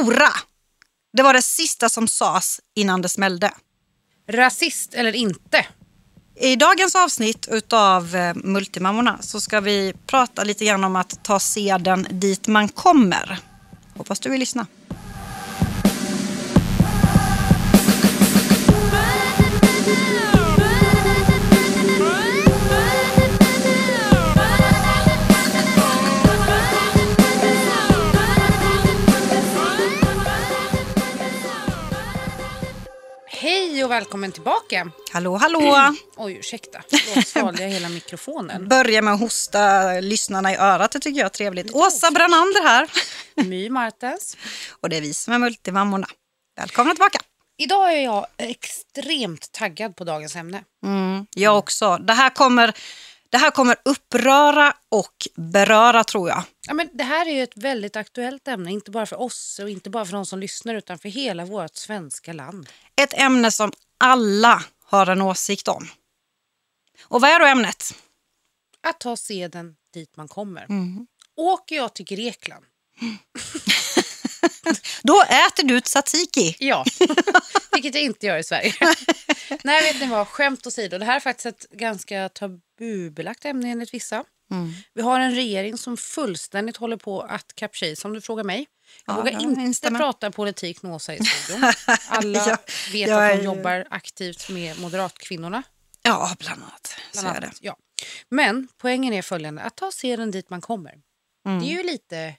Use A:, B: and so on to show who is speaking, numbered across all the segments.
A: stora. Det var det sista som sades innan det smällde.
B: Rasist eller inte?
A: I dagens avsnitt utav eh, Multimammorna så ska vi prata lite grann om att ta seden dit man kommer. Hoppas du vill lyssna.
B: Och välkommen tillbaka.
A: Hallå, hallå!
B: Oj, ursäkta. Då svalde jag hela mikrofonen.
A: Börja med att hosta lyssnarna i örat, det tycker jag är trevligt. Åsa Branander här.
B: My Martens.
A: Och det är vi som är Multimammorna. Välkomna tillbaka!
B: Idag är jag extremt taggad på dagens ämne.
A: Mm, jag också. Det här, kommer, det här kommer uppröra och beröra tror jag.
B: Ja, men det här är ju ett väldigt aktuellt ämne, inte bara för oss och inte bara för de som lyssnar utan för hela vårt svenska land.
A: Ett ämne som alla har en åsikt om. Och vad är då ämnet?
B: Att ta seden dit man kommer.
A: Mm.
B: Åker jag till Grekland?
A: Då äter du tzatziki.
B: Ja, vilket jag inte gör i Sverige. Nej, vet ni vad? Skämt åsido. Det här är faktiskt ett ganska tabubelagt ämne enligt vissa.
A: Mm.
B: Vi har en regering som fullständigt håller på att kapsejsa om du frågar mig. Jag
A: Ja,
B: vågar
A: jag
B: inte
A: instämmer.
B: prata politik med Åsa i studion. Alla
A: Ja,
B: vet
A: jag
B: att hon
A: är-
B: jobbar aktivt med moderatkvinnorna.
A: Ja, bland annat.
B: Bland
A: Så är det.
B: annat. Ja. Men poängen är följande, att ta seden dit man kommer.
A: Mm.
B: Det är ju lite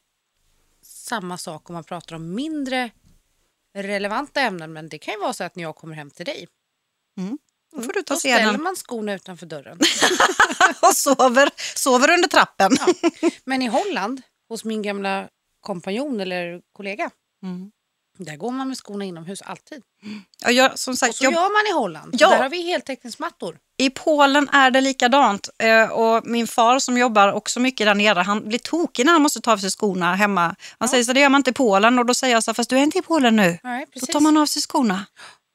B: samma sak om man pratar om mindre relevanta ämnen. Men det kan ju vara så att när jag kommer hem till dig,
A: Då får du ta
B: då ställer man skorna utanför dörren.
A: och sover, sover under trappen.
B: Men i Holland, hos min gamla kompanjon eller kollega,
A: Mm.
B: där går man med skorna inomhus alltid.
A: Ja, jag, som
B: Och
A: sagt,
B: så
A: jag,
B: gör man i Holland.
A: Ja.
B: Där har vi heltäckningsmattor.
A: I Polen är det likadant. Eh, och min far som jobbar också mycket där nere, han blir tokig när han måste ta av sig skorna hemma. Han säger så det gör man inte i Polen. Och då säger jag så här, fast du är inte i Polen nu.
B: Nej,
A: Då tar man av sig skorna.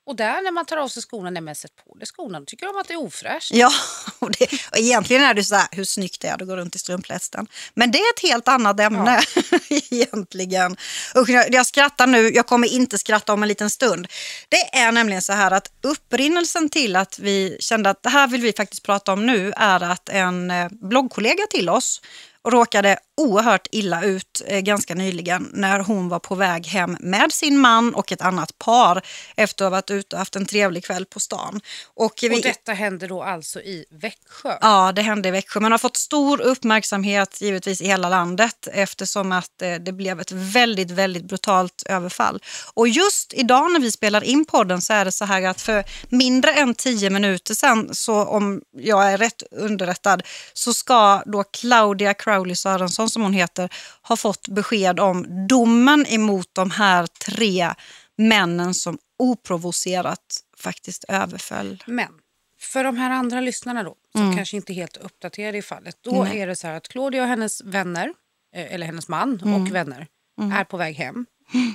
B: Och där när man tar av sig skorna, nej men sätt på dig skorna, då tycker de att det är ofräscht.
A: Ja, och, det, och egentligen är det så här, hur snyggt det är att gå runt i strumplästen. Men det är ett helt annat ämne egentligen. Usch, jag, jag skrattar nu, jag kommer inte skratta om en liten stund. Det är nämligen så här att upprinnelsen till att vi kände att det här vill vi faktiskt prata om nu är att en eh, bloggkollega till oss råkade oerhört illa ut eh, ganska nyligen när hon var på väg hem med sin man och ett annat par efter att ha varit ute och haft en trevlig kväll på stan. Och vi,
B: Och detta händer då alltså i Växjö.
A: Ja, det hände i Växjö. Man har fått stor uppmärksamhet givetvis i hela landet eftersom att eh, det blev ett väldigt, väldigt brutalt överfall. Och just idag när vi spelar in podden så är det så här att för mindre än tio minuter sedan, så om jag är rätt underrättad, så ska då Claudia Crowley Sörensson som hon heter ha fått besked om domen emot de här tre männen som oprovocerat faktiskt överföll.
B: Men för de här andra lyssnarna då, som kanske inte är helt uppdaterade i fallet, då
A: Nej.
B: är det så här att Claudia och hennes vänner, eh, eller hennes man och vänner, är på väg hem.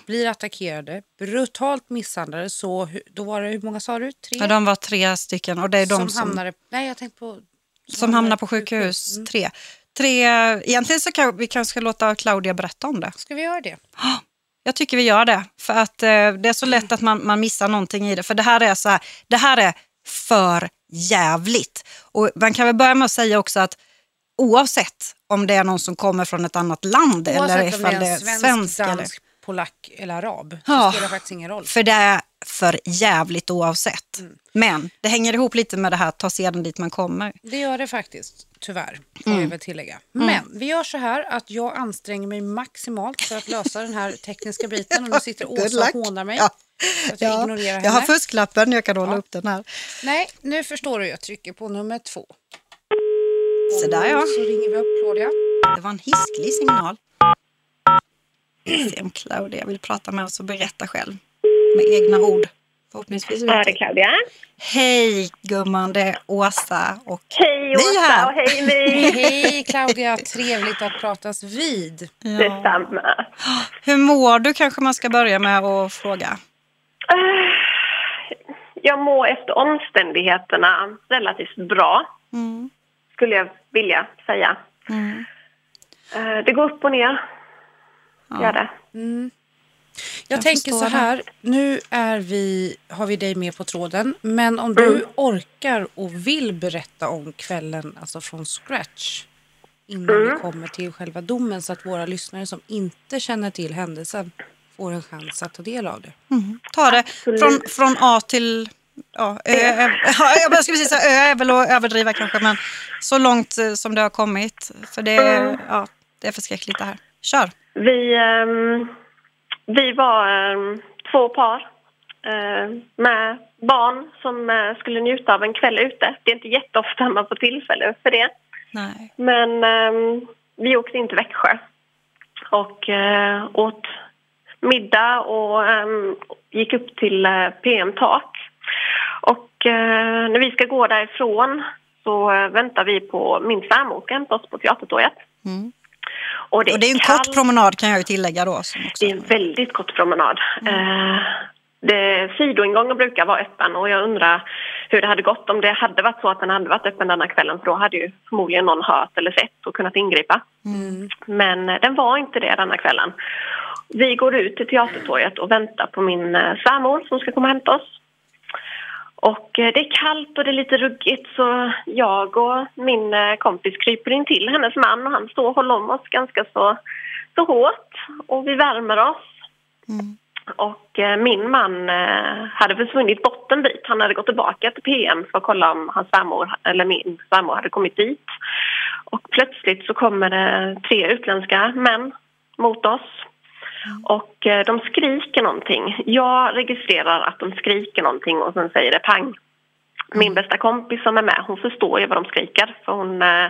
B: Blir attackerade, brutalt misshandlade. Så, då var det, hur många sa du? Tre?
A: Ja, de var tre stycken och det är de
B: som,
A: som,
B: hamnade... Nej, jag tänkte på...
A: som hamnar på sjukhus.
B: Mm.
A: Tre. Tre. Egentligen så kan vi kanske låta Claudia berätta om det.
B: Ska vi göra det?
A: Jag tycker vi gör det. För att eh, det är så lätt att man, man missar någonting i det. För det här är så här, det här är för jävligt. Och man kan väl börja med att säga också att oavsett om det är någon som kommer från ett annat land eller
B: Oavsett om
A: ifall
B: det är en svensk,
A: svensk eller...
B: dansk, polack eller arab
A: Ja.
B: så spelar det faktiskt ingen roll.
A: För det för jävligt oavsett.
B: Mm.
A: Men det hänger ihop lite med det här ta sedan dit man kommer.
B: Det gör det faktiskt, tyvärr, får
A: Mm.
B: jag väl tillägga. Men vi gör så här att jag anstränger mig maximalt för att lösa den här tekniska biten. Och nu sitter Åsa och hånar mig.
A: Ja.
B: Att jag
A: Ja,
B: ignorerar henne.
A: jag har fusklappen, jag kan hålla
B: Ja.
A: upp den här.
B: Nej, nu förstår du. Jag trycker på nummer två.
A: Så där ja.
B: Så ringer vi upp Claudia.
A: Det var en hisklig signal. Se om Claudia vill prata med oss och berätta själv. Med egna ord. Förhoppningsvis.
C: Ja, det är Claudia.
A: Hej gumman, det är Åsa och
C: Hej Åsa
A: här.
C: och hej My.
B: Hej Claudia, trevligt att pratas vid.
A: ja.
C: Detsamma.
A: Hur mår du kanske man ska börja med att fråga.
C: Eh, Jag mår efter omständigheterna relativt bra,
A: Mm.
C: skulle jag vilja säga.
A: Mm.
C: Eh, Det går upp och ner,
A: Ja.
C: gör det.
B: Jag tänker
A: förstår
B: så
A: det.
B: här, nu är vi, har vi dig med på tråden, men om du orkar och vill berätta om kvällen alltså från scratch innan vi kommer till själva domen så att våra lyssnare som inte känner till händelsen får en chans att ta del av det.
A: Ta det
C: Absolut.
A: från, från A till... Ja, ö, ö, ja, jag skulle precis säga ö är väl att överdriva kanske, men så långt eh, som det har kommit. För det, är- ja, det är förskräckligt det här. Kör!
C: Vi, ehm, vi var ehm, två par eh, med barn som eh, skulle njuta av en kväll ute. Det är inte jätteofta man får tillfälle för det.
A: Nej.
C: Men vi åkte in till Växjö och eh, åt middag och gick upp till eh, PM Tak. Och eh, när vi ska gå därifrån så eh, väntar vi på min svärmor ska hämta oss på Teatertorget.
A: Mm.
C: Och det är,
A: Och det är en
C: kallt.
A: kort promenad kan jag ju tillägga då.
C: Det är en väldigt kort promenad. Eh, det, sidoingången brukar vara öppen och jag undrar hur det hade gått om det hade varit så att den hade varit öppen denna kvällen för då hade ju förmodligen någon hört eller sett och kunnat ingripa. Men eh, den var inte det denna kvällen. Vi går ut till Teatertorget och väntar på min eh, svärmor som ska komma och hämta oss. Och eh, det är kallt och det är lite ruggigt så jag och min eh, kompis kryper in till hennes man och han står och håller om oss ganska så, så hårt och vi värmer oss.
A: Mm.
C: Och eh, min man hade försvunnit bort en bit. Han hade gått tillbaka till PM för att kolla om hans svärmor, eller min svärmor hade kommit dit. Och plötsligt så kommer det tre utländska män mot oss. Och eh, de skriker någonting. Jag registrerar att de skriker någonting och sen säger det pang. Min bästa kompis som är med, hon förstår ju vad de skriker för hon eh,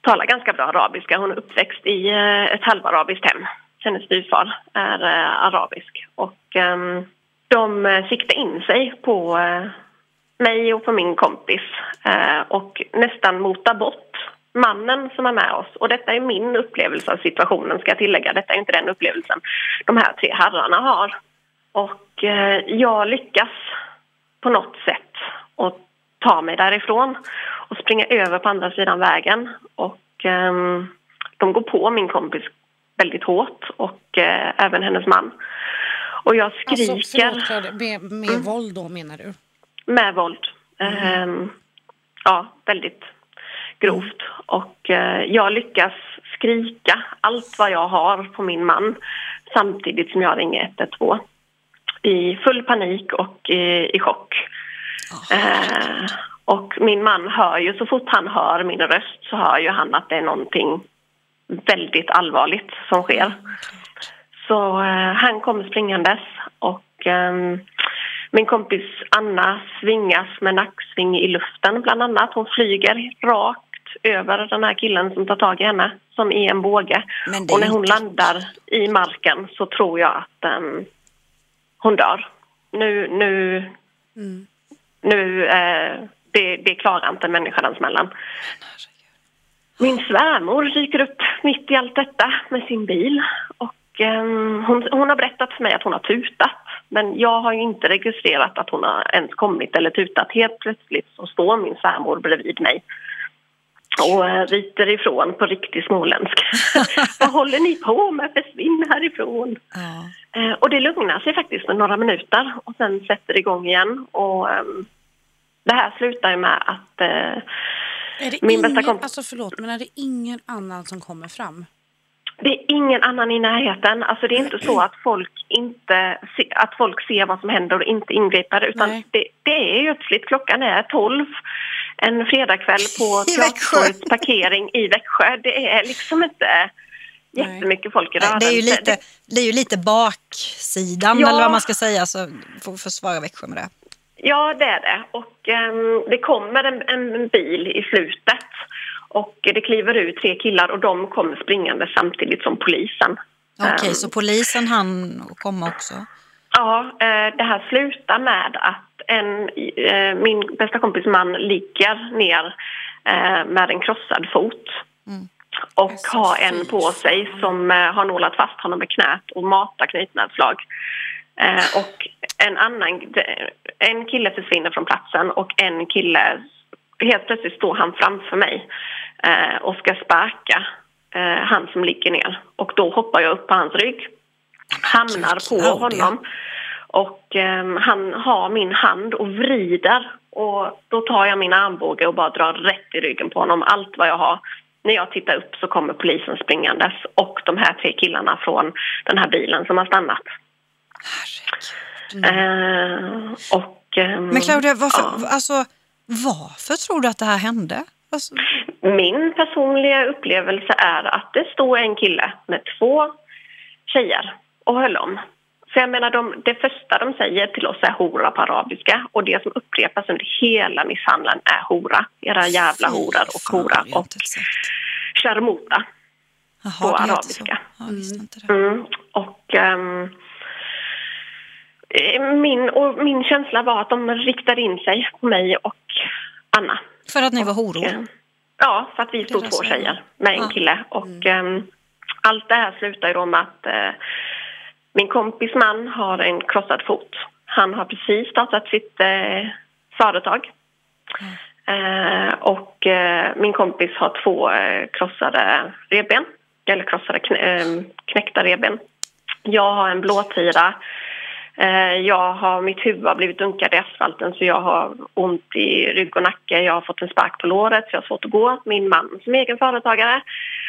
C: talar ganska bra arabiska. Hon är uppväxt i eh, ett halvarabiskt hem. Hennes styvfar är eh, arabisk. Och ehm, de eh, siktar in sig på eh, mig och på min kompis och nästan motar bort mannen som är med oss. Och detta är min upplevelse av situationen, ska jag tillägga. Detta är inte den upplevelsen de här tre herrarna har. Och eh, jag lyckas på något sätt att ta mig därifrån och springa över på andra sidan vägen. Och ehm, de går på min kompis väldigt hårt och eh, även hennes man. Och jag skriker
B: Alltså, förlåt, med, med våld då menar du?
C: med våld. Ehm, ja, väldigt grovt. Och eh, jag lyckas skrika allt vad jag har på min man samtidigt som jag ringer 112 i full panik och i, i chock. Eh, och min man hör ju, så fort han hör min röst så hör ju han att det är någonting väldigt allvarligt som sker. Så eh, han kommer springandes och ehm, min kompis Anna svingas med nacksving i luften bland annat. Hon flyger rakt över den här killen som tar tag i henne som i en båge. Och när hon
A: inte-
C: landar i marken så tror jag att ehm, hon dör. Nu, nu, nu eh, det, det klarar inte en människa den smällen. Min svärmor dyker upp mitt i allt detta med sin bil. Och, ehm, hon, hon har berättat för mig att hon har tutat. Men jag har ju inte registrerat att hon har ens kommit eller tutat. Helt plötsligt så står min svärmor bredvid mig och eh, ryter ifrån på riktig småländska. Vad håller ni på med? Försvinn härifrån!
A: Ja.
C: Eh, och det lugnar sig faktiskt med några minuter och sen sätter det igång igen. Och, ehm, det här slutar ju med att
B: det
C: Min bästa
B: ingen,
C: kompis-
B: alltså förlåt, men är det ingen annan som kommer fram?
C: Det är ingen annan i närheten. Alltså det är inte så att folk, inte, se- att folk ser vad som händer och inte ingriper. Utan det, det är ödsligt. Klockan är 12 en fredagkväll på. Teatertorgets parkering i Växjö. Det är liksom inte jättemycket folk i rörelse.
A: Det är ju lite, det är ju lite baksidan
C: Ja.
A: eller vad man ska säga. Så får försvara Växjö med det.
C: Ja, det är det. Och ehm, det kommer en, en bil i slutet. Och det kliver ut tre killar och de kommer springande samtidigt som polisen.
A: Okej,
C: Ehm,
A: så polisen hann komma också?
C: Ja, eh, det här slutar med att en, eh, min bästa kompis man ligger ner eh, med en krossad fot och
B: Alltså,
C: har en på sig som eh, har nålat fast honom med knät och matar knytnävsslag. Och en annan, en kille försvinner från platsen och en kille, helt plötsligt står han framför mig och ska sparka han som ligger ner. Och då hoppar jag upp på hans rygg hamnar på honom. Och ehm, han har min hand och vrider. Och då tar jag min armbåge och bara drar rätt i ryggen på honom. Allt vad jag har. När jag tittar upp så kommer polisen springandes och de här tre killarna från den här bilen som har stannat.
A: Herregud.
C: Eh, och, ehm,
A: Men Claudia, varför,
C: ja.
A: alltså, varför tror du att det här hände? Alltså,
C: Min personliga upplevelse är att det stod en kille med två tjejer och höll om. För jag menar, de, det första de säger till oss är hora på arabiska och det som upprepas under hela misshandeln är hora. Era jävla horor och hora och.
A: Jaha,
C: på arabiska.
A: Så. Det.
C: Mm. Och, ehm, eh, min, och min känsla var att de riktade in sig på mig och Anna.
A: För att ni var horor?
C: Eh, Ja, för att vi stod två tjejer med en
A: Ja.
C: kille. Och ehm, allt det här slutar ju då med att eh, min kompis man har en krossad fot. Han har precis startat sitt eh, företag. Eh, och eh, min kompis har två eh, krossade revben. Eller krossade knä, eh, knäckta revben. Jag har en blåtira. Eh, jag har, mitt huvud har blivit dunkat i asfalten så jag har ont i rygg och nacke. Jag har fått en spark på låret så jag har svårt att gå. Min man som egen företagare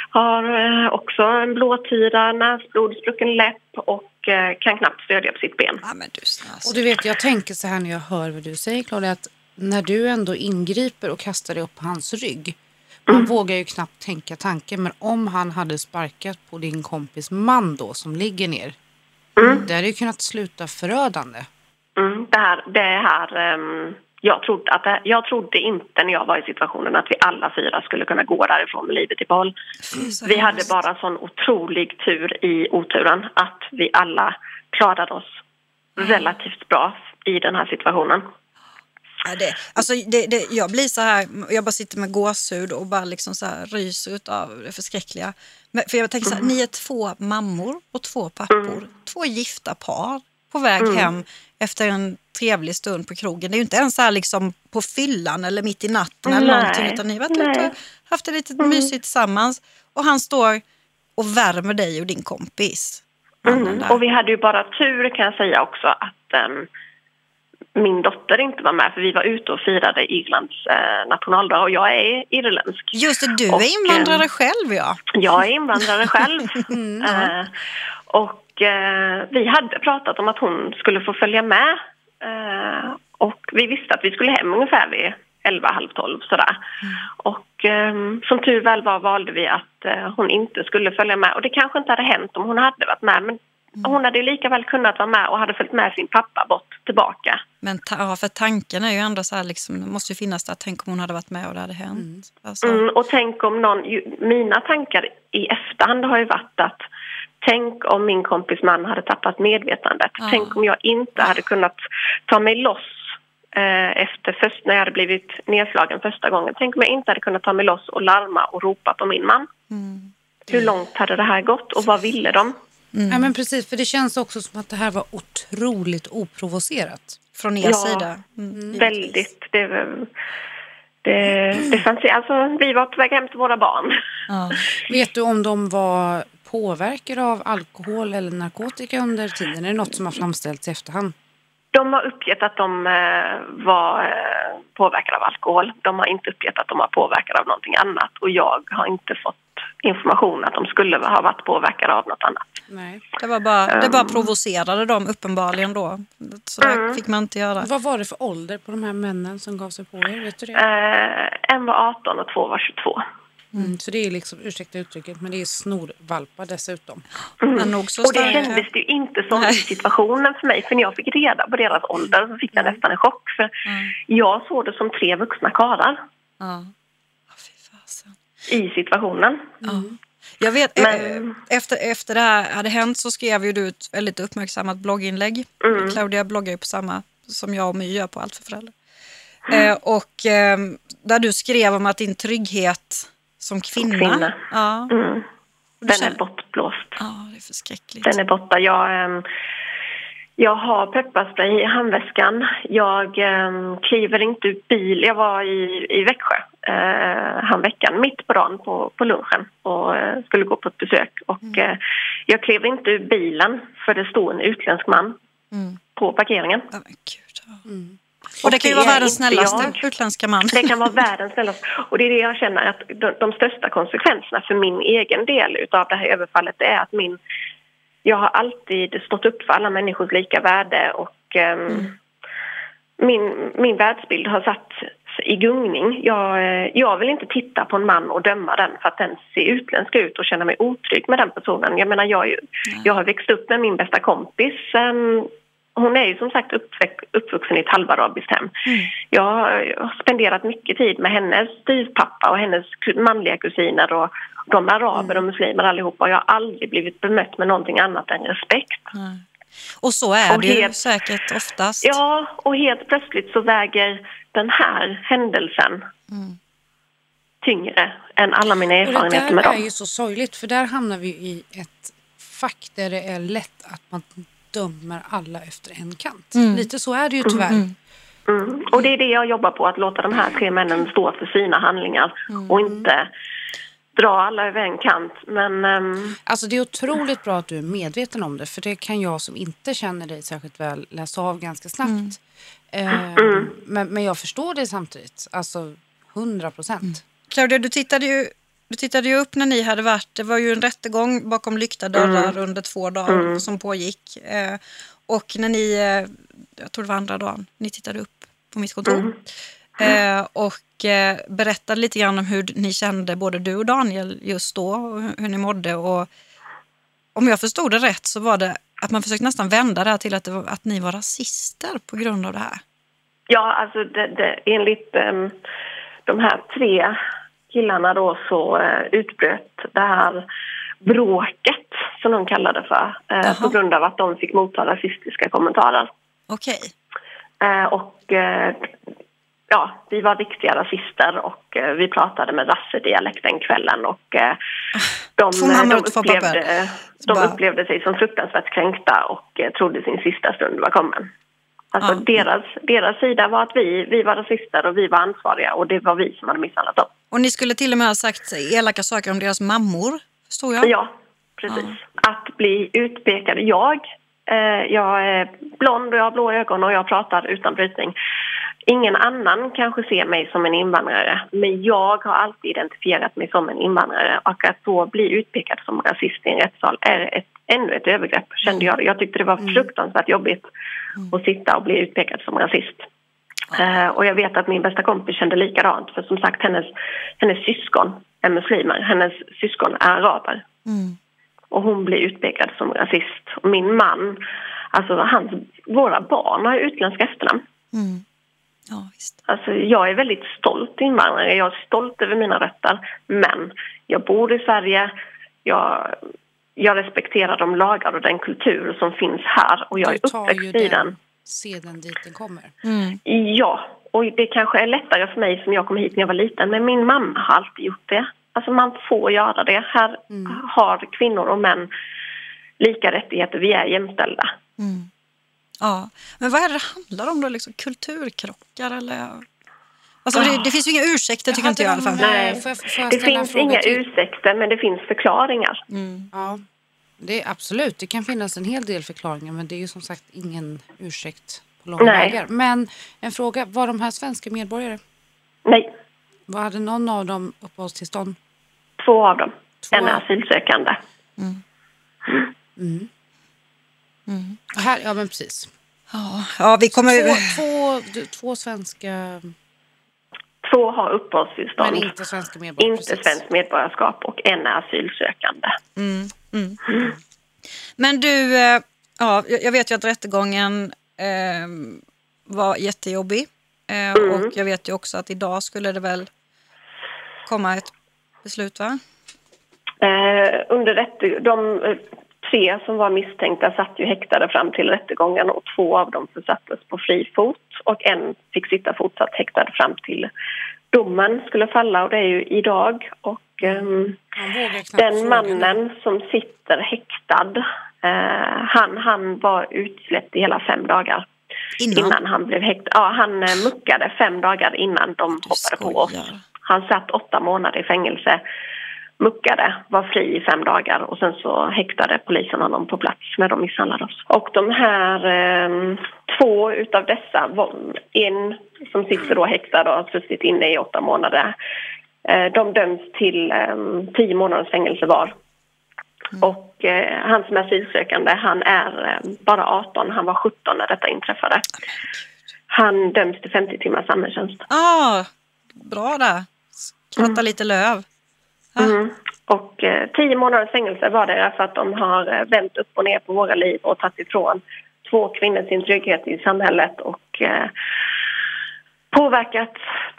C: har eh, också en blåtira, näsblod, sprucken läpp och eh, kan knappt stödja på sitt ben.
A: Ja, men du, alltså.
B: Och du vet, jag tänker så här när jag hör vad du säger Claudia, att när du ändå ingriper och kastar dig upp på hans rygg, man vågar ju knappt tänka tanken, men om han hade sparkat på din kompis man då som ligger ner, det hade ju kunnat sluta förödande.
C: Mm, det här, det här ehm, jag, trodde att jag trodde inte när jag var i situationen att vi alla fyra skulle kunna gå därifrån med livet i
A: så
C: Vi hade bara sån otrolig tur i oturen att vi alla klarade oss relativt bra i den här situationen.
A: Ja, det, alltså det, det, jag blir så här, jag bara sitter med gåshud och bara liksom så här ryser utav det förskräckliga. Men, för jag tänker så här, ni är två mammor och två pappor, två gifta par på väg hem efter en trevlig stund på krogen. Det är ju inte ens här liksom på fyllan eller mitt i natten eller
C: Nej,
A: någonting utan ni har varit
C: nej.
A: ute och haft det lite mysigt tillsammans och han står och värmer dig och din kompis.
C: Mm. Och vi hade ju bara tur kan jag säga också att ehm, min dotter inte var med för vi var ute och firade Irlands eh, nationaldag och jag är irländsk.
A: Just det, du
C: och,
A: är invandrare
C: eh,
A: själv ja.
C: Jag är invandrare själv.
A: Mm,
C: eh, och vi hade pratat om att hon skulle få följa med. Eh, och vi visste att vi skulle hem ungefär vid 11, halv 12 sådär.
A: Mm.
C: Och eh, som tur väl var valde vi att eh, hon inte skulle följa med. Och det kanske inte hade hänt om hon hade varit med. Men
A: Mm.
C: hon hade ju lika väl kunnat vara med och hade följt med sin pappa bort tillbaka.
A: Men ta, ja, för tanken är ju ändå så här, liksom, det måste ju finnas där, tänk om hon hade varit med och det hade hänt. Alltså,
C: Mm, och tänk om någon, ju, mina tankar i efterhand har ju varit att tänk om min kompis man hade tappat medvetandet.
A: Ja.
C: Tänk om jag inte hade kunnat ta mig loss eh, efter först, när jag hade blivit nedslagen första gången. Tänk om jag inte hade kunnat ta mig loss och larma och ropa på min man.
A: Mm.
C: Hur långt hade det här gått och vad ville de?
B: Ja, men precis, för det känns också som att det här var otroligt oprovocerat.
A: Från er
C: Ja.
A: sida. Mm, givetvis.
C: Väldigt. Det, det, det fanns, alltså, vi var på väg hem till våra barn.
A: Ja.
B: Vet du om de var påverkade av alkohol eller narkotika under tiden? Är det något som har framställts i efterhand?
C: De har uppgett att de eh, var eh, påverkade av alkohol. De har inte uppgett att de var påverkade av någonting annat. Och jag har inte fått information att de skulle ha varit påverkade av något annat.
B: Nej.
A: Det, var bara, det bara
C: Um.
A: provocerade dem uppenbarligen då. Så
C: Mm.
A: fick man inte göra.
B: Vad var det för ålder på de här männen som gav sig på er? Vet du det?
C: Eh, en var 18 och två var 22.
B: Mm, så det är liksom, ursäkta uttrycket, men det är snorvalpar dessutom.
A: Men så
C: Och det kändes det ju inte som
A: Nej.
C: situationen för mig. För när jag fick reda på deras ålder så fick jag nästan en chock. För jag såg det som tre vuxna karlar
A: Ja. Ja,
C: i situationen.
A: Jag vet,
C: Men-
A: eh, efter, efter det här hade hänt så skrev ju du ett väldigt uppmärksammat blogginlägg.
C: Mm.
A: Claudia bloggar ju på samma som jag och My gör på Allt för föräldrar. Eh, och eh, där du skrev om att din trygghet som kvinna.
C: kvinna.
A: Ja,
C: Mm. Den är
A: känner-
C: bortblåst.
A: Ja, det är förskräckligt.
C: Den är borta. Jag, ehm, jag har pepparspray i handväskan. Jag um, kliver inte ut bil. Jag var i, i Växjö uh, handveckan, mitt på dagen på, på lunchen och eh, skulle gå på ett besök. Och eh, Jag klev inte ur bilen för det stod en utländsk man på parkeringen.
A: Men gud, ja. Och det kan ju vara
C: är
A: världens snällaste
C: jag.
A: utländska man.
C: Det kan vara världens snällaste. Och det är det jag känner att de, de största konsekvenserna för min egen del utav det här överfallet är att min... Jag har alltid stått upp för alla människors lika värde och ehm, min, min världsbild har satt i gungning. Jag, eh, jag vill inte titta på en man och döma den för att den ser utländsk ut och känna mig otrygg med den personen. Jag menar, jag, jag har växt upp med min bästa kompis. ehm, hon är ju som sagt uppvuxen i ett halvarabiskt hem. Jag har spenderat mycket tid med hennes styvpappa och hennes manliga kusiner och de är araber och muslimer allihopa. Och jag har aldrig blivit bemött med någonting annat än respekt.
A: Och så är
C: Och
A: det ju
C: helt-
A: säkert oftast.
C: Ja, och helt plötsligt så väger den här händelsen tyngre än alla mina
B: Och det
C: erfarenheter med
B: där är
C: dem.
B: ju så sorgligt för där hamnar vi i ett fack där det är lätt att man dömer alla efter en kant. Lite så är det ju tyvärr.
C: Mm. Och det är det jag jobbar på, att låta de här tre männen stå för sina handlingar och inte dra alla över en kant. Men ehm,
B: Alltså det är otroligt bra att du är medveten om det för det kan jag som inte känner dig särskilt väl läsa av ganska snabbt. Eh, men, men jag förstår det samtidigt, alltså 100 procent.
A: Claudia, du tittade, ju, du tittade ju upp när ni hade varit. Det var ju en rättegång bakom lyckta dörrar under två dagar som pågick. Eh, och när ni, eh, jag tror det var andra dagen, ni tittade upp på mitt kontor. Eh, och eh, berättade lite grann om hur ni kände, både du och Daniel, just då. Och hur, hur ni mådde. Och om jag förstod det rätt så var det att man försökte nästan vända det här till att, var, att ni var rasister på grund av det här.
C: ja, alltså det, det, enligt ehm, de här tre killarna då så eh, utbröt det här bråket, som de kallade det för, eh,
A: Jaha.
C: på grund av att de fick motta rasistiska kommentarer.
A: Okej.
C: Eh, och ja, vi var riktiga rasister och vi pratade med rassedialekt den kvällen och de, de, upplevde, de upplevde sig som fruktansvärt kränkta och trodde sin sista stund var kommen. Alltså
A: Ja.
C: deras, deras sida var att vi, vi var rasister och vi var ansvariga och det var vi som hade misshandlat dem.
A: Och ni skulle till och med ha sagt elaka saker om deras mammor, förstår jag.
C: Ja, precis. Att bli utpekad. Jag, eh, jag är blond och jag har blå ögon och jag pratar utan brytning. Ingen annan kanske ser mig som en invandrare men jag har alltid identifierat mig som en invandrare och att då bli utpekad som rasist i en rättssal är ett, ännu ett övergrepp kände jag. Jag tyckte det var fruktansvärt jobbigt att sitta och bli utpekad som rasist. Eh, och jag vet att min bästa kompis kände likadant för som sagt hennes, hennes syskon är muslimer, hennes syskon är araber.
A: Mm.
C: Och hon blir utpekad som rasist. Och min man, alltså hans, våra barn har utländska efternamn.
A: Mm. Ja, visst.
C: Alltså jag är väldigt stolt invandrare, jag är stolt över mina rötter. Men jag bor i Sverige, jag, jag respekterar de lagar och den kultur som finns här och jag är
B: Du
C: uppväxt i den.
B: Den seden dit den kommer.
A: Mm.
C: Ja, och det kanske är lättare för mig som jag kom hit när jag var liten, men min mamma har alltid gjort det. Alltså man får göra det. Här har kvinnor och män lika rättigheter, vi är jämställda.
A: Mm. Ja, men vad är det det handlar om då? Liksom kulturkrockar eller? Alltså, det, det finns ju inga ursäkter tycker inte jag i alla fall.
C: Nej.
B: Får jag, får jag
C: Det finns inga
B: till?
C: ursäkter, men det finns förklaringar.
B: Ja, det är absolut. Det kan finnas en hel del förklaringar men det är ju som sagt ingen ursäkt på långa
C: Nej.
B: vägar. Men en fråga, var de här svenska medborgare?
C: Nej,
B: Var hade någon av dem uppehållstillstånd?
C: två av dem.
B: Två
C: En är
B: av-
C: asylsökande.
B: Och Här, ja men precis.
A: Ja, ja vi kommer
B: Två, två, två svenska
C: Två har uppehållstillstånd,
B: men inte svenska medborgare.
C: inte
B: precis.
C: svenskt medborgarskap och en är asylsökande.
A: Men du, eh, ja, jag vet ju att rättegången eh, var jättejobbig. Eh, Och jag vet ju också att idag skulle det väl komma ett beslut va?
C: Eh, under de eh, tre som var misstänkta satt ju häktade fram till rättegången och två av dem försattes på fri fot och en fick sitta fortsatt häktad fram till domen skulle falla och det är ju idag. Och, ehm, den mannen som sitter häktad, eh, han, han var utsläppt i hela fem dagar
A: Innan?
C: innan han blev häktad. Ja, han eh, muckade fem dagar innan de hoppade på oss.
A: skojar.
C: Han satt åtta månader i fängelse muckade, var fri i fem dagar och sen så häktade polisen honom på plats när de misshandlade oss. Och de här eh, två utav dessa, en som sitter då häktad och har suttit inne i åtta månader, de döms till eh, tio månaders fängelse var. Och eh, han som är asylsökande, han är eh, bara 18, han var 17 när detta inträffade. Han döms till 50 timmars samhällstjänst.
A: Ah, bra där. Kratta lite löv. Ah.
C: Mm. Och eh, tio månaders fängelse var det för att de har eh, vänt upp och ner på våra liv och tagit ifrån två kvinnor sin trygghet i samhället och eh, påverkat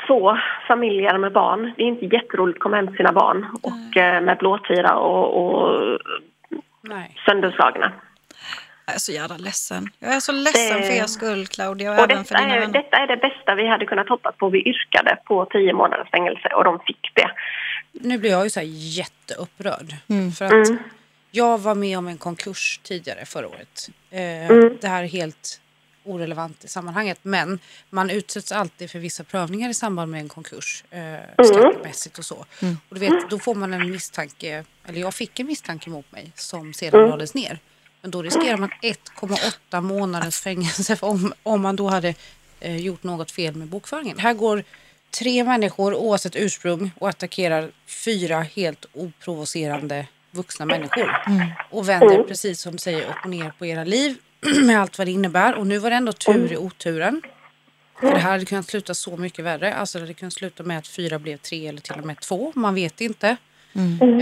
C: två familjer med barn. Det är inte jätteroligt att komma hem till sina barn och eh, med blåtira och, och
B: Nej.
C: sönderslagna.
A: Jag är så jävla ledsen. Jag är så ledsen
C: Det-
A: för er skull Claudia och,
C: Och
A: även för
C: detta
A: dina
C: är,
A: vänner.
C: detta är det bästa vi hade kunnat hoppas på. Vi yrkade på tio månaders fängelse och de fick det.
B: Nu blir jag ju så här jätteupprörd.
A: Mm.
B: För att jag var med om en konkurs tidigare förra året. Eh, Det här är helt orelevant i sammanhanget. Men man utsätts alltid för vissa prövningar i samband med en konkurs. Eh, Skattemässigt och så. Och du vet, då får man en misstanke, eller jag fick en misstanke mot mig som sedan lades ner. Men då riskerar man 1,8 månaders fängelse om, om man då hade eh, gjort något fel med bokföringen. Här går tre människor oavsett ursprung och attackerar fyra helt oprovocerande vuxna människor. Och vänder precis som du säger upp och ner på era liv med allt vad det innebär. Och nu var det ändå tur i oturen. För det här hade kunnat sluta så mycket värre. Alltså det hade kunnat sluta med att fyra blev tre eller till och med två. Man vet inte.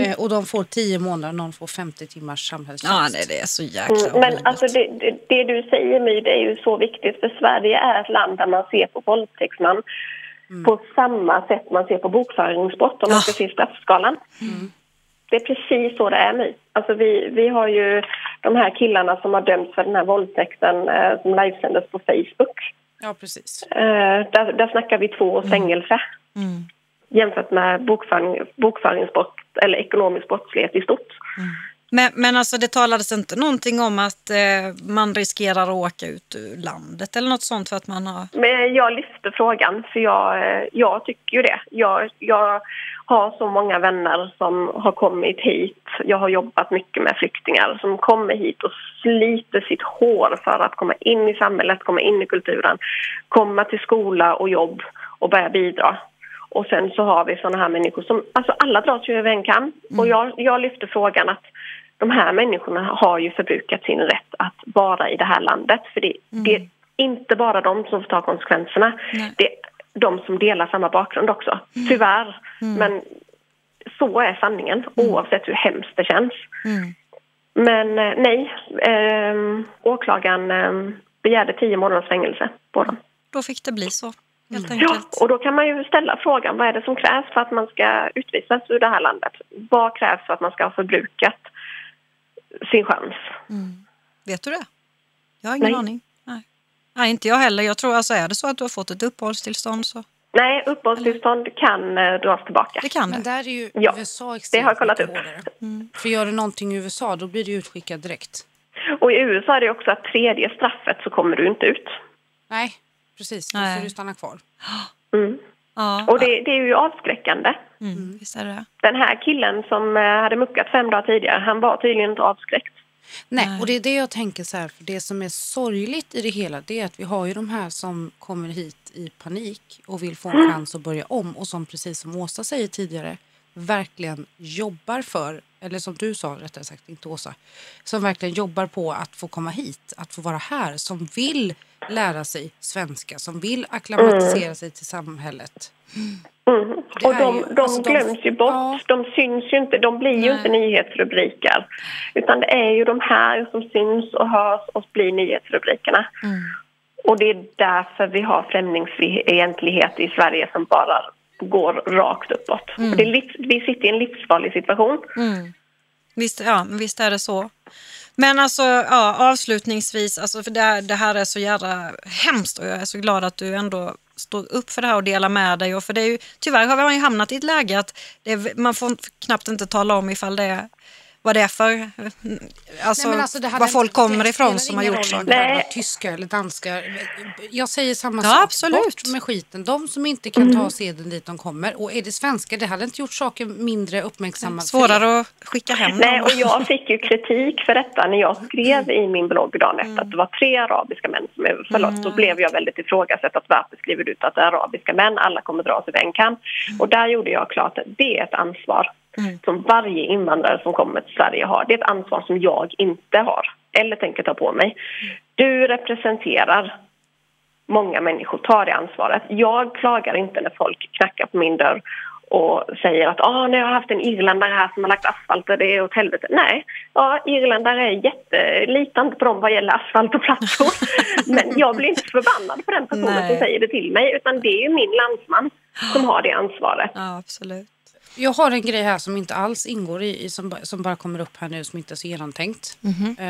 B: Eh, och de får tio månader, någon får 50 timmars
A: Ja,
B: samhällstjänst.
A: det, är så jäkla
C: Mm, men alltså det, det, det du säger My, det är ju så viktigt för Sverige är ett land där man ser på våldtäktsman på samma sätt man ser på bokföringsbrott om man ska
A: Ja.
C: se straffskalan. Det är precis så det är My. Alltså vi, vi har ju de här killarna som har dömts för den här våldtäkten eh, som livesändes på Facebook.
B: Ja, precis.
C: Eh, där, där snackar vi två års fängelse
A: Mm.
C: jämfört med bokföring, bokföringsbrott eller ekonomisk brottslighet i stort.
A: Men, men alltså det talades inte någonting om att eh, man riskerar att åka ut ur landet eller något sånt för att man har...
C: Men jag lyfte frågan för jag, eh, jag tycker ju det. Jag, jag har så många vänner som har kommit hit. Jag har jobbat mycket med flyktingar som kommer hit och sliter sitt hår för att komma in i samhället, komma in i kulturen, komma till skola och jobb och börja bidra. Och sen så har vi såna här människor som, alltså alla dras ju över en kam. Och jag, jag lyfte frågan att de här människorna har ju förbrukat sin rätt att vara i det här landet. För det, det är inte bara de som får ta konsekvenserna.
A: Nej.
C: Det är de som delar samma bakgrund också. Tyvärr. Men så är sanningen, oavsett hur hemskt det känns.
A: Mm.
C: Men eh, nej, eh, åklagaren eh, begärde tio månaders fängelse på dem.
A: Då fick det bli så, helt
C: Ja, och då kan man ju ställa frågan vad är det som krävs för att man ska utvisas ur det här landet? Vad krävs för att man ska ha förbrukat sin chans?
A: Vet du det? Jag har ingen
C: Nej.
A: aning. Nej. Nej, inte jag heller. Jag tror alltså är det så att du har fått ett uppehållstillstånd så
C: Nej, uppehållstillstånd kan eh, dras tillbaka.
A: det kan
B: Men
A: det.
B: där är ju
C: Ja,
B: USA
C: det har
B: extremt
C: jag kollat upp.
B: hårdare. För gör du någonting i USA då blir du utskickad direkt.
C: Och i USA är det också att tredje straffet så kommer du inte ut.
B: Nej, precis. Då
A: Nej.
B: får du stanna kvar.
C: Mm.
A: Ja,
C: Och det, det är ju avskräckande.
A: mm, visst är det det.
C: Den här killen som eh, hade muckat fem dagar tidigare, han var tydligen inte avskräckt.
B: Nej,
A: Nej.
B: och det är det jag tänker så här, för det som är sorgligt i det hela det är att vi har ju de här som kommer hit i panik och vill få en chans att börja om och som precis som Åsa säger tidigare verkligen jobbar för, eller som du sa rättare sagt, inte Åsa, som verkligen jobbar på att få komma hit, att få vara här, som vill lära sig svenska, som vill acklimatisera sig till samhället.
C: Mm. Och de,
B: ju-
C: de
B: alltså de-
C: glöms ju bort.
B: Ja.
C: De syns ju inte. De blir ju
A: Nej.
C: inte nyhetsrubriker. Utan det är ju de här som syns och hörs och blir nyhetsrubrikerna.
A: Mm.
C: Och det är därför vi har främlingsfientlighet i Sverige som bara går rakt uppåt. Och det är livs, vi sitter i en livsfarlig situation.
A: Mm. Visst, ja, visst är det så. Men alltså, ja, avslutningsvis, alltså, för det, här- det här är så jävla hemskt och jag är så glad att du ändå står upp för det här och delar med dig. Och för det är ju, tyvärr har man ju hamnat i ett läge att det är, man får knappt inte tala om ifall det är vad det är för, alltså,
B: Nej, alltså,
A: var folk kommer ifrån som har gjort saker.
B: tyskar eller danskar. Jag säger samma
A: Ja,
B: sak.
A: absolut.
B: Bort med skiten. De som inte kan ta seden dit de kommer. Och är det svenskar, det hade inte gjort saken mindre uppmärksammad. för det.
A: Svårare att skicka hem
C: Nej,
A: dem.
C: och jag fick ju kritik för detta när jag skrev i min blogg dagen efter att det var tre arabiska män som överföll oss. Då blev jag väldigt ifrågasatt att varför skriver du ut att det är arabiska män, alla kommer dra sig en kam. Och där gjorde jag klart att det är ett ansvar som varje invandrare som kommer till Sverige har. Det är ett ansvar som jag inte har eller tänker ta på mig. Du representerar många människor tar det ansvaret. Jag klagar inte när folk knackar på min dörr och säger att ah, nu har jag haft en irländare här som har lagt asfalt och det är åt helvete. Nej, ja, irländare är jättelitande på dem vad gäller asfalt och plattor. Men jag blir inte förbannad på den personen
A: Nej.
C: som säger det till mig utan det är min landsman som har det ansvaret.
A: Ja, absolut.
B: Jag har en grej här som inte alls ingår i, i som, som bara kommer upp här nu som inte är så genomtänkt.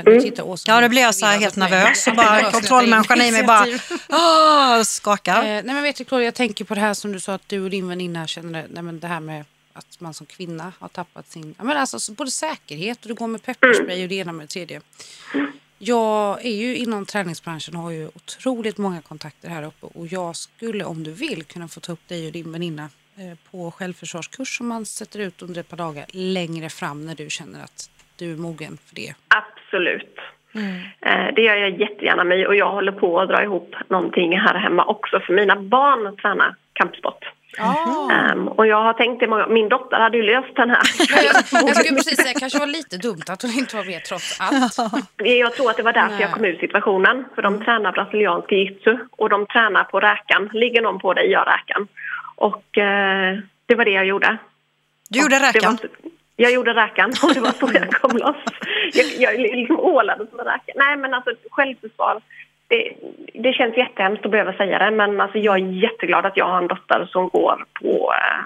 B: Nu tittar Åsa
A: Ja, då blir jag så här helt nervös och bara kontrollmänniskan i mig bara ah, skakar.
B: Eh, nej men vet du Claudia, jag tänker på det här som du sa att du och din väninna känner, nej men det här med att man som kvinna har tappat sin, ja men alltså så både säkerhet och du går med pepparspray och det ena med det tredje. Jag är ju inom träningsbranschen och har ju otroligt många kontakter här uppe och jag skulle om du vill kunna få ta upp dig och din väninna på självförsvarskurs som man sätter ut under ett par dagar längre fram när du känner att du är mogen för det.
C: Absolut. Eh, Det gör jag jättegärna med och jag håller på att dra ihop någonting här hemma också för mina barn tränar kampsport.
B: Ja.
C: Ehm, och jag har tänkt det många Min dotter hade ju löst den här.
B: Jag, skulle precis säga kanske var lite dumt att hon inte var med trots allt.
C: jag tror att det var därför
B: Nej.
C: jag kom ur situationen. För de tränar brasiliansk jiu-jitsu och de tränar på räkan. Ligger någon på dig, gör räkan. Och eh, det var det jag gjorde.
A: Du gjorde
C: var
A: räkan.
C: Jag gjorde räkan och det var så jag kom loss. Jag, jag liksom ålade som en räka. Nej men alltså självförsvar. Det, det känns jättehemskt att behöva säga det men alltså jag är jätteglad att jag har en dotter som går på eh,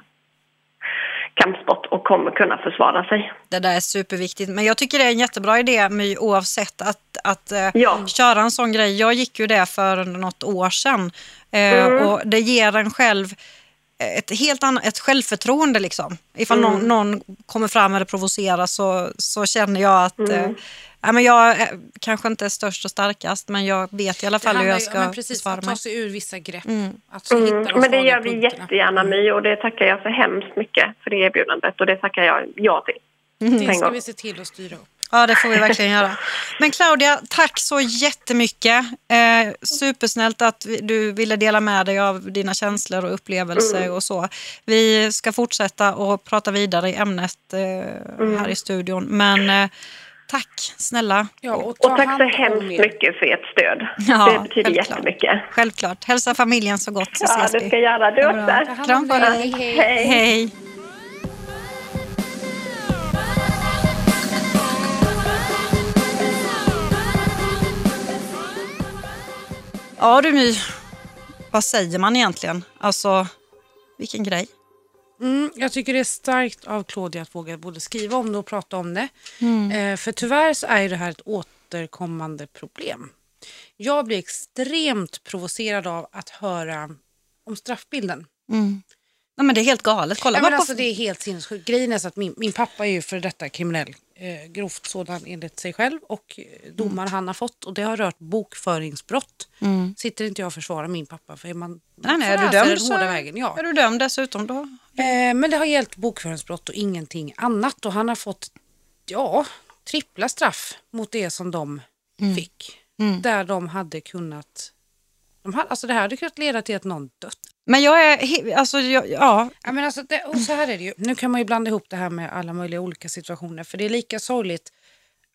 C: kampsport och kommer kunna försvara sig.
A: Det där är superviktigt. Men jag tycker det är en jättebra idé My, oavsett att, att eh,
C: Ja.
A: köra en sån grej. Jag gick ju det för något år sedan eh, och det ger en själv ett helt annat ett självförtroende. Liksom. Ifall någon, någon kommer fram eller provocerar så, så känner jag att eh, ja, men jag eh, kanske inte är störst och starkast men jag vet i alla fall hur jag
B: ju-
A: ska
B: ja, men precis,
A: försvara
B: att ta sig ur vissa grepp.
A: Mm.
B: Att hitta de
C: Mm, men det gör vi
B: punkterna.
C: jättegärna My och det tackar jag så hemskt mycket för det erbjudandet och det tackar jag ja till.
B: Det ska vi se till att styra upp.
A: Ja, det får vi verkligen göra. Men Claudia, tack så jättemycket. Eh, supersnällt att du ville dela med dig av dina känslor och upplevelser och så. Vi ska fortsätta och prata vidare i ämnet eh, här i studion. Men eh, tack snälla.
B: Ja, och,
C: Och tack så hemskt mycket för ert stöd.
A: Ja,
C: det betyder
A: självklart.
C: jättemycket.
A: Självklart. Hälsa familjen så gott så
C: Ja,
A: ses
C: det
A: vi.
C: ska jag göra. Du
A: Ja,
C: också.
A: Kram på
B: dig.
A: dig.
B: Hej, hej.
A: Ja du My, vad säger man egentligen? Alltså, vilken grej.
B: Mm, jag tycker det är starkt av Claudia att våga både skriva om det och prata om det. Eh, för tyvärr så är det här ett återkommande problem. Jag blir extremt provocerad av att höra om straffbilden.
A: Nej, men det är helt galet. Kolla bara
B: men
A: på...
B: alltså, det är helt sinnessjukt. Grejen är så att min, min pappa är ju för detta kriminell. Eh, grovt sådan enligt sig själv och eh, domar han har fått. Och det har rört bokföringsbrott. Sitter inte jag och försvarar min pappa för är man
A: Nej, nej, är du dömd så
B: vägen. Ja.
A: är du dömd dessutom då.
B: Eh, men det har gällt bokföringsbrott och ingenting annat. Och han har fått, ja, trippla straff mot det som de fick. Där de hade kunnat... De hade, alltså det här hade kunnat leda till att någon dött.
A: Men jag är, alltså, jag, ja,
B: Ja, men alltså det, och så här är det ju. Nu kan man ju blanda ihop det här med alla möjliga olika situationer. För det är lika sorgligt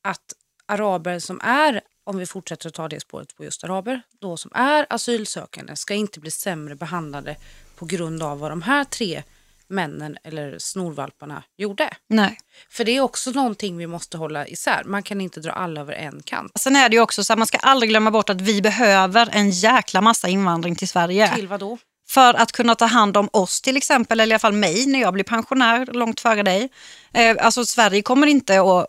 B: att araber som är, om vi fortsätter att ta det spåret på just araber, då som är asylsökande ska inte bli sämre behandlade på grund av vad de här tre männen eller snorvalparna gjorde.
A: nej.
B: För det är också någonting vi måste hålla isär. Man kan inte dra alla över en kant.
A: Sen är det ju också så att man ska aldrig glömma bort att vi behöver en jäkla massa invandring till Sverige.
B: Till vad då?
A: För att kunna ta hand om oss till exempel, eller i alla fall mig när jag blir pensionär långt före dig. Eh, alltså Sverige kommer inte att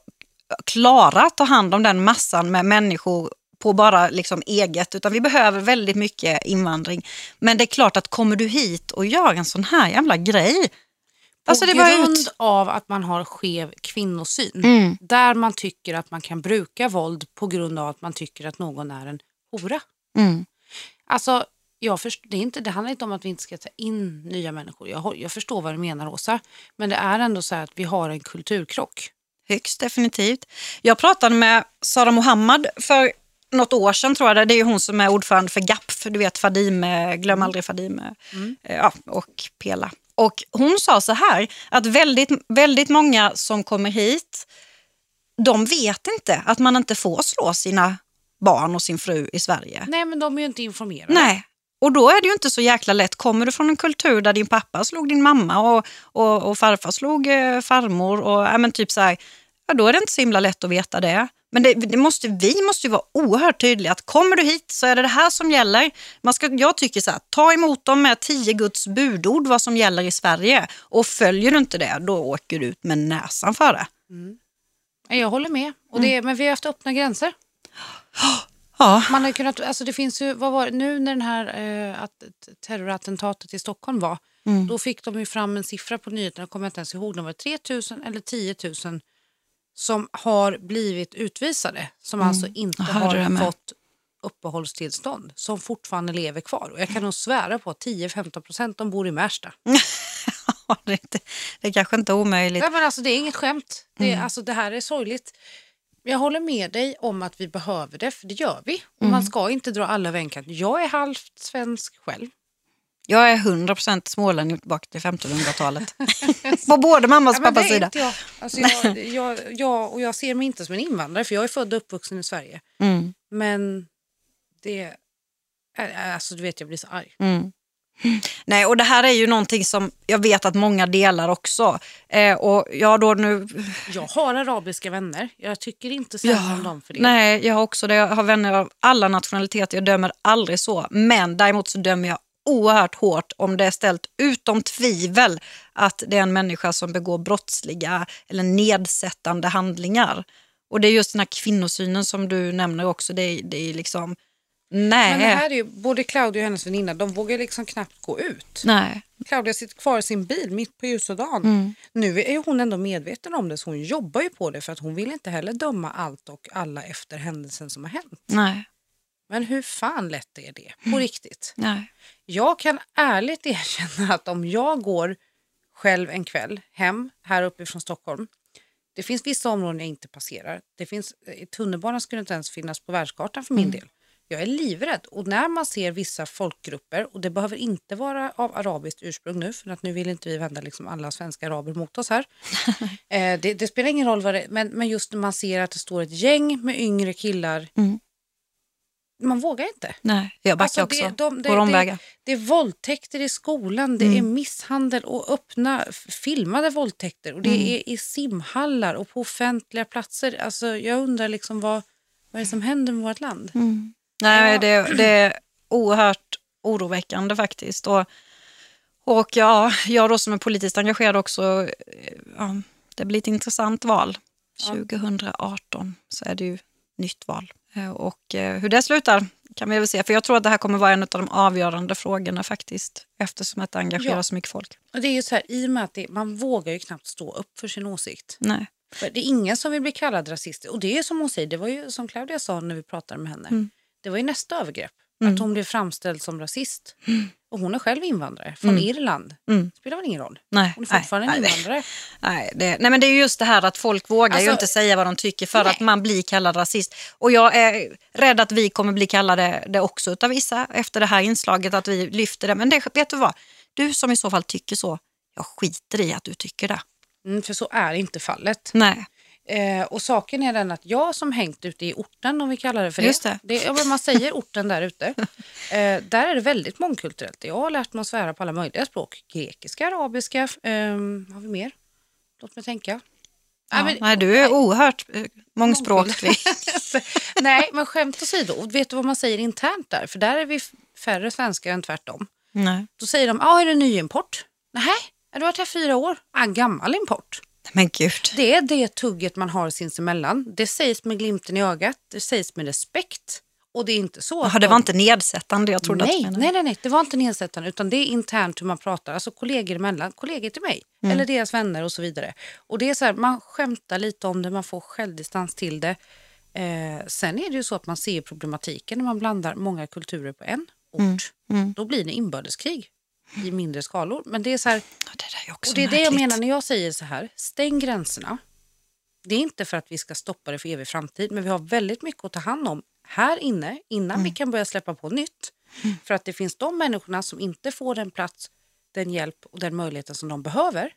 A: klara att ta hand om den massan med människor på bara liksom eget, utan vi behöver väldigt mycket invandring. Men det är klart att kommer du hit och gör en sån här jävla grej, Alltså,
B: på
A: det var
B: grund
A: ut.
B: av att man har skev kvinnosyn.
A: Mm.
B: Där man tycker att man kan bruka våld på grund av att man tycker att någon är en hora.
A: Mm.
B: Alltså, jag först, det, är inte, det handlar inte om att vi inte ska ta in nya människor. Jag, jag förstår vad du menar, Åsa. Men det är ändå så här att vi har en kulturkrock.
A: Högst definitivt. Jag pratade med Sara Mohammad för något år sedan tror jag. det. Är hon som är ordförande för GAP, för du vet Fadime, glöm aldrig Fadime eh, ja, och Pela. Och hon sa så här, att väldigt, väldigt många som kommer hit, de vet inte att man inte får slå sina barn och sin fru i Sverige.
B: Nej, men de är ju inte informerade.
A: Nej. Och då är det ju inte så jäkla lätt. Kommer du från en kultur där din pappa slog din mamma och, och, och farfar slog eh, farmor och ja, men typ så här, ja, då är det inte så himla lätt att veta det. Men det, det måste, vi måste ju vara oerhört tydliga att kommer du hit så är det det här som gäller. Man ska, jag tycker så här, ta emot dem med tio Guds budord vad som gäller i Sverige. Och följer du inte det, då åker du ut med näsan för det.
B: Nej, Jag håller med. Och
A: Mm.
B: det, men vi har haft öppna gränser.
A: Ja,
B: Man har kunnat, alltså det finns ju, vad var nu när den här eh, att, terrorattentatet i Stockholm var,
A: Mm.
B: då fick de ju fram en siffra på nyheterna, jag kommer inte ens ihåg, det var 3 000 eller 10 000 som har blivit utvisade, som alltså inte
A: Mm. Hörde det
B: har fått uppehållstillstånd, som fortfarande lever kvar. Och jag kan nog svära på att 10-15 procent de bor i Märsta.
A: det, är inte, det är kanske inte omöjligt.
B: Nej, men alltså, det är inget skämt. Det,
A: Mm.
B: alltså, det här är sorgligt. Jag håller med dig om att vi behöver det, för det gör vi. Och
A: Mm.
B: Man ska inte dra alla kant. Jag är halvt svensk själv.
A: Jag är 100% smålänning tillbaka till 1500-talet. På både mammas och
B: Ja,
A: pappas sida.
B: jag. Alltså, jag, jag, jag, och jag ser mig inte som en invandrare, för jag är född och uppvuxen i Sverige.
A: Mm,
B: Men det... Alltså, du vet, jag blir så arg.
A: mm. Nej, och det här är ju någonting som jag vet att många delar också. Eh, och jag då nu...
B: Jag har arabiska vänner. Jag tycker inte sämre om dem för det.
A: Nej, jag har också det. Jag har vänner av alla nationaliteter. Jag dömer aldrig så. Men däremot så dömer jag oerhört hårt om det är ställt utom tvivel att det är en människa som begår brottsliga eller nedsättande handlingar. Och det är just den här kvinnosynen som du nämner också. Det är, det är liksom... Nej.
B: Men det här är ju, både Claudia och hennes väninna, de vågar liksom knappt gå ut.
A: Nej.
B: Claudia sitter kvar i sin bil mitt på ljusa dagen.
A: Mm.
B: Nu är hon ändå medveten om det så hon jobbar ju på det för att hon vill inte heller döma allt och alla efter händelsen som har hänt.
A: Nej.
B: Men hur fan lätt är det på
A: Mm.
B: riktigt?
A: Nej.
B: Jag kan ärligt erkänna att om jag går själv en kväll hem här uppe från Stockholm. Det finns vissa områden jag inte passerar. Det finns, i tunnelbanan skulle inte ens finnas på världskartan för min
A: Mm.
B: del. Jag är livrädd och när man ser vissa folkgrupper och det behöver inte vara av arabiskt ursprung nu för att nu vill inte vi vända liksom alla svenska araber mot oss här. eh, det, det spelar ingen roll vad det men, men just när man ser att det står ett gäng med yngre killar.
A: Mm.
B: Man vågar inte.
A: Nej. Jag backar
B: Alltså,
A: också.
B: det, de, det,
A: Går
B: det,
A: omvägar.
B: det är våldtäkter i skolan, det
A: Mm.
B: är misshandel och öppna filmade våldtäkter och det
A: Mm.
B: är i simhallar och på offentliga platser. Alltså, jag undrar liksom vad, vad är det som händer med vårt land?
A: Mm. Nej,
B: Ja.
A: det, det är oerhört oroväckande faktiskt. Och, och ja, jag då som är politiskt engagerad också, eh, ja, det blir ett intressant val.
B: Ja.
A: 2018 så är det ju nytt val. Eh, Och eh, hur det slutar kan vi väl se. För jag tror att det här kommer vara en av de avgörande frågorna faktiskt. Eftersom att det engagerar
B: Ja.
A: så mycket folk.
B: Och det är ju så här, i och med att det, man vågar ju knappt stå upp för sin åsikt.
A: Nej.
B: För det är ingen som vill bli kallad rasist. Och det är som hon säger, det var ju som Claudia sa när vi pratade med henne.
A: Mm.
B: Det var ju nästa övergrepp.
A: Mm.
B: Att hon blev framställd som rasist. Och hon är själv invandrare från
A: Mm.
B: Irland.
A: Mm.
B: Det spelar väl ingen roll?
A: Nej.
B: Hon är fortfarande
A: Nej,
B: en invandrare.
A: Nej, det, nej men det är ju just det här att folk vågar ju
B: Alltså-
A: inte säga vad de tycker för
B: Nej.
A: att man blir kallad rasist. Och jag är rädd att vi kommer bli kallade det också utav vissa efter det här inslaget att vi lyfter det. Men det, vet du vad? Du som i så fall tycker så, jag skiter i att du tycker det.
B: Mm, för så är inte fallet.
A: Nej,
B: Eh, och saken är den att jag som hängt ute i orten, om vi kallar det för
A: Just
B: det.
A: det.
B: ja, men man säger orten där ute. Eh, där är det väldigt mångkulturellt. Jag har lärt mig att svära på alla möjliga språk. Grekiska, arabiska, ehm, har vi mer? Låt mig tänka.
A: ja,
B: Nej, men-
A: du är oerhört eh, mångspråkig.
B: Nej, men skämt åsido. Vet du vad man säger internt där? För där är vi färre svenskar än tvärtom.
A: nej.
B: Då säger de, ja, ah, är det ny import? Nej, du har varit här fyra år. Ah, gammal import.
A: Men gud.
B: Det är det tugget man har sinsemellan. Det sägs med glimten i ögat, det sägs med respekt Och det är inte så
A: Jaha, det var inte nedsättande jag trodde att du
B: nej,
A: menade.
B: nej, nej, nej, det var inte nedsättande utan det är internt hur man pratar, alltså kollegor emellan, kollegor till mig
A: Mm.
B: eller deras vänner och så vidare. Och det är så här, man skämtar lite om det, man får självdistans till det. Eh, sen är det ju så att man ser problematiken när man blandar många kulturer på en ort.
A: Mm.
B: Då blir det inbördeskrig i mindre skalor. Men det är så här,
A: Det är
B: och det är det jag
A: märkligt.
B: menar när jag säger så här, stäng gränserna. Det är inte för att vi ska stoppa det för evig framtid, men vi har väldigt mycket att ta hand om här inne innan
A: Mm.
B: vi kan börja släppa på nytt. För att det finns de människorna som inte får den plats, den hjälp och den möjligheten som de behöver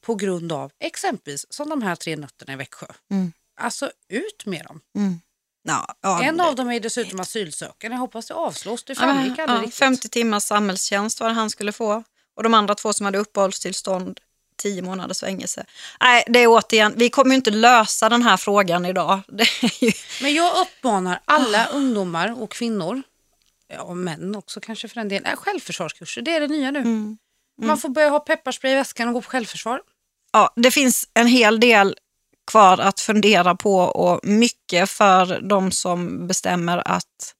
B: på grund av exempelvis som de här tre nötterna i Växjö.
A: Mm.
B: Alltså ut med dem.
A: Ja, ja,
B: En av dem är dessutom asylsökande. Jag hoppas det avslås. Det
A: Ja,
B: framgick aldrig
A: ja,
B: riktigt.
A: 50 timmars samhällstjänst var det han skulle få. Och de andra två som hade uppehållstillstånd, 10 månaders fängelse. Nej, det är återigen, vi kommer ju inte lösa den här frågan idag. Ju,
B: Men jag uppmanar alla
A: Ah.
B: ungdomar och kvinnor, ja, och män också kanske för en del, äh, självförsvarskurser. Det är det nya nu.
A: Mm.
B: Man får börja ha pepparspray i väskan och gå på självförsvar.
A: ja, det finns en hel del kvar att fundera på och mycket för de som bestämmer att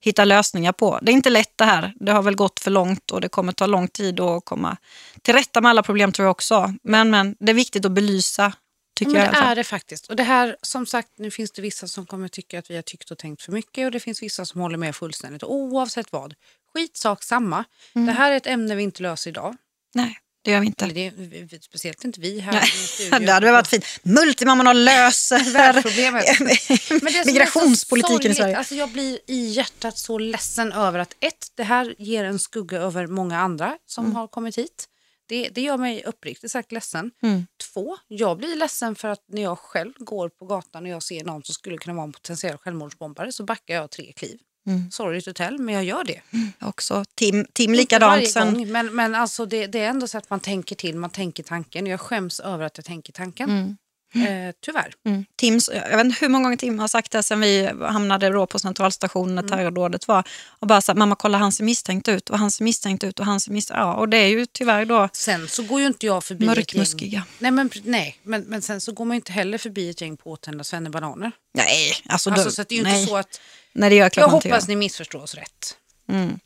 A: hitta lösningar på. Det är inte lätt det här. Det har väl gått för långt och det kommer ta lång tid att komma till rätta med alla problem tror jag också. Men, men det är viktigt att belysa, tycker
B: Men det är det faktiskt. Och det här, som sagt, nu finns det vissa som kommer tycka att vi har tyckt och tänkt för mycket och det finns vissa som håller med fullständigt. Oavsett vad, skitsak samma.
A: Mm.
B: Det här är ett ämne vi inte löser idag.
A: Nej, det gör vi inte.
B: Det, vi- speciellt inte vi här i studion.
A: det hade varit fint. Multimammorna löser
B: det
A: migrationspolitiken i Sverige.
B: Alltså jag blir i hjärtat så ledsen över att ett, det här ger en skugga över många andra som
A: Mm.
B: har kommit hit. Det, det gör mig uppriktigt sagt ledsen.
A: Mm.
B: Två, jag blir ledsen för att när jag själv går på gatan och jag ser någon som skulle kunna vara en potentiell självmordsbombare så backar jag tre kliv.
A: Mm.
B: Sorry to tell, men jag gör det.
A: Också Tim, Tim likadant. Sen,
B: men, men alltså det, det är ändå så att man tänker till, man tänker tanken. Jag skäms över att jag tänker tanken. Eh, tyvärr.
A: mm, Tims, jag vet inte hur många gånger Tim har sagt det sen vi hamnade då på centralstationen när
B: Mm.
A: terrordådet var. Och bara här, mamma kolla han ser misstänkt ut och han ser misstänkt ut och han ser misstänkt Ja, och det är ju tyvärr då
B: Sen så går ju inte jag förbi ett gäng...
A: mörkmuskiga.
B: Nej, men, nej men, men sen så går man inte heller förbi ett gäng påtända svennebananer.
A: Nej, alltså,
B: Alltså,
A: då,
B: så att det är ju
A: nej,
B: inte så att...
A: nej, det gör klart
B: Jag
A: man inte
B: hoppas
A: gör.
B: ni missförstår oss rätt.
A: Mm.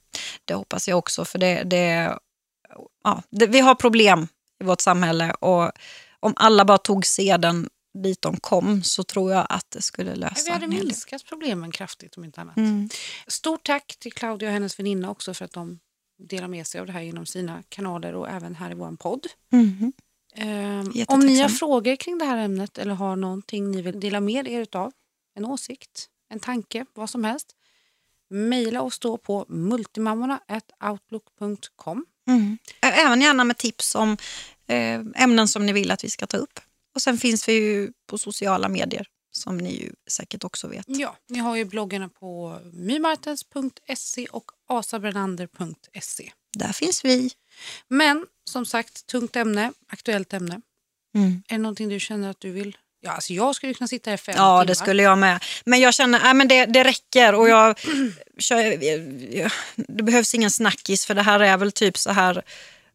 A: Det hoppas jag också, för det, det, ja, det, vi har problem i vårt samhälle och om alla bara tog seden dit de kom så tror jag att det skulle lösa
B: Vi hade minskat problemen kraftigt om inte annat.
A: Mm.
B: Stort tack till Claudia och hennes väninna också för att de delar med sig av det här genom sina kanaler och även här i vår podd. Ehm, om ni har frågor kring det här ämnet eller har någonting ni vill dela med er utav, en åsikt, en tanke, vad som helst, mejla oss då på multimammorna.outlook.com.
A: Mm. Även gärna med tips om eh, ämnen som ni vill att vi ska ta upp. Och sen finns vi ju på sociala medier som ni ju säkert också vet.
B: Ja, ni har ju bloggarna på mymartens.se och asabrenander.se.
A: Där finns vi.
B: Men som sagt, tungt ämne, aktuellt ämne.
A: Mm.
B: Är det någonting du känner att du vill? Ja, alltså jag skulle kunna sitta här fem
A: Ja,
B: timmar.
A: det skulle jag med. Men jag känner att det, det räcker och jag, kör, jag, det behövs ingen snackis för det här är väl typ så här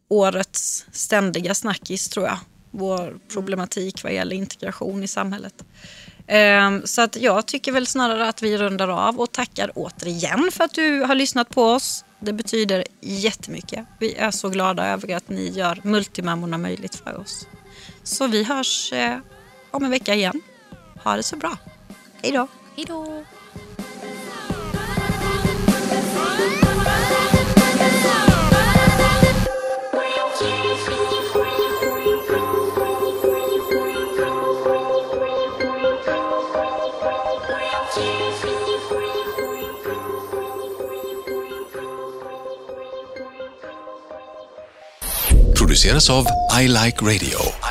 A: årets ständiga snackis tror jag. Vår problematik vad gäller integration i samhället. Ehm, Så att jag tycker väl snarare att vi rundar av och tackar återigen för att du har lyssnat på oss. Det betyder jättemycket. Vi är så glada över att ni gör multimammorna möjligt för oss. Så vi hörs eh, om en vecka igen. Ha det så bra. Hej då.
B: Hej då!
D: produceras av I Like Radio.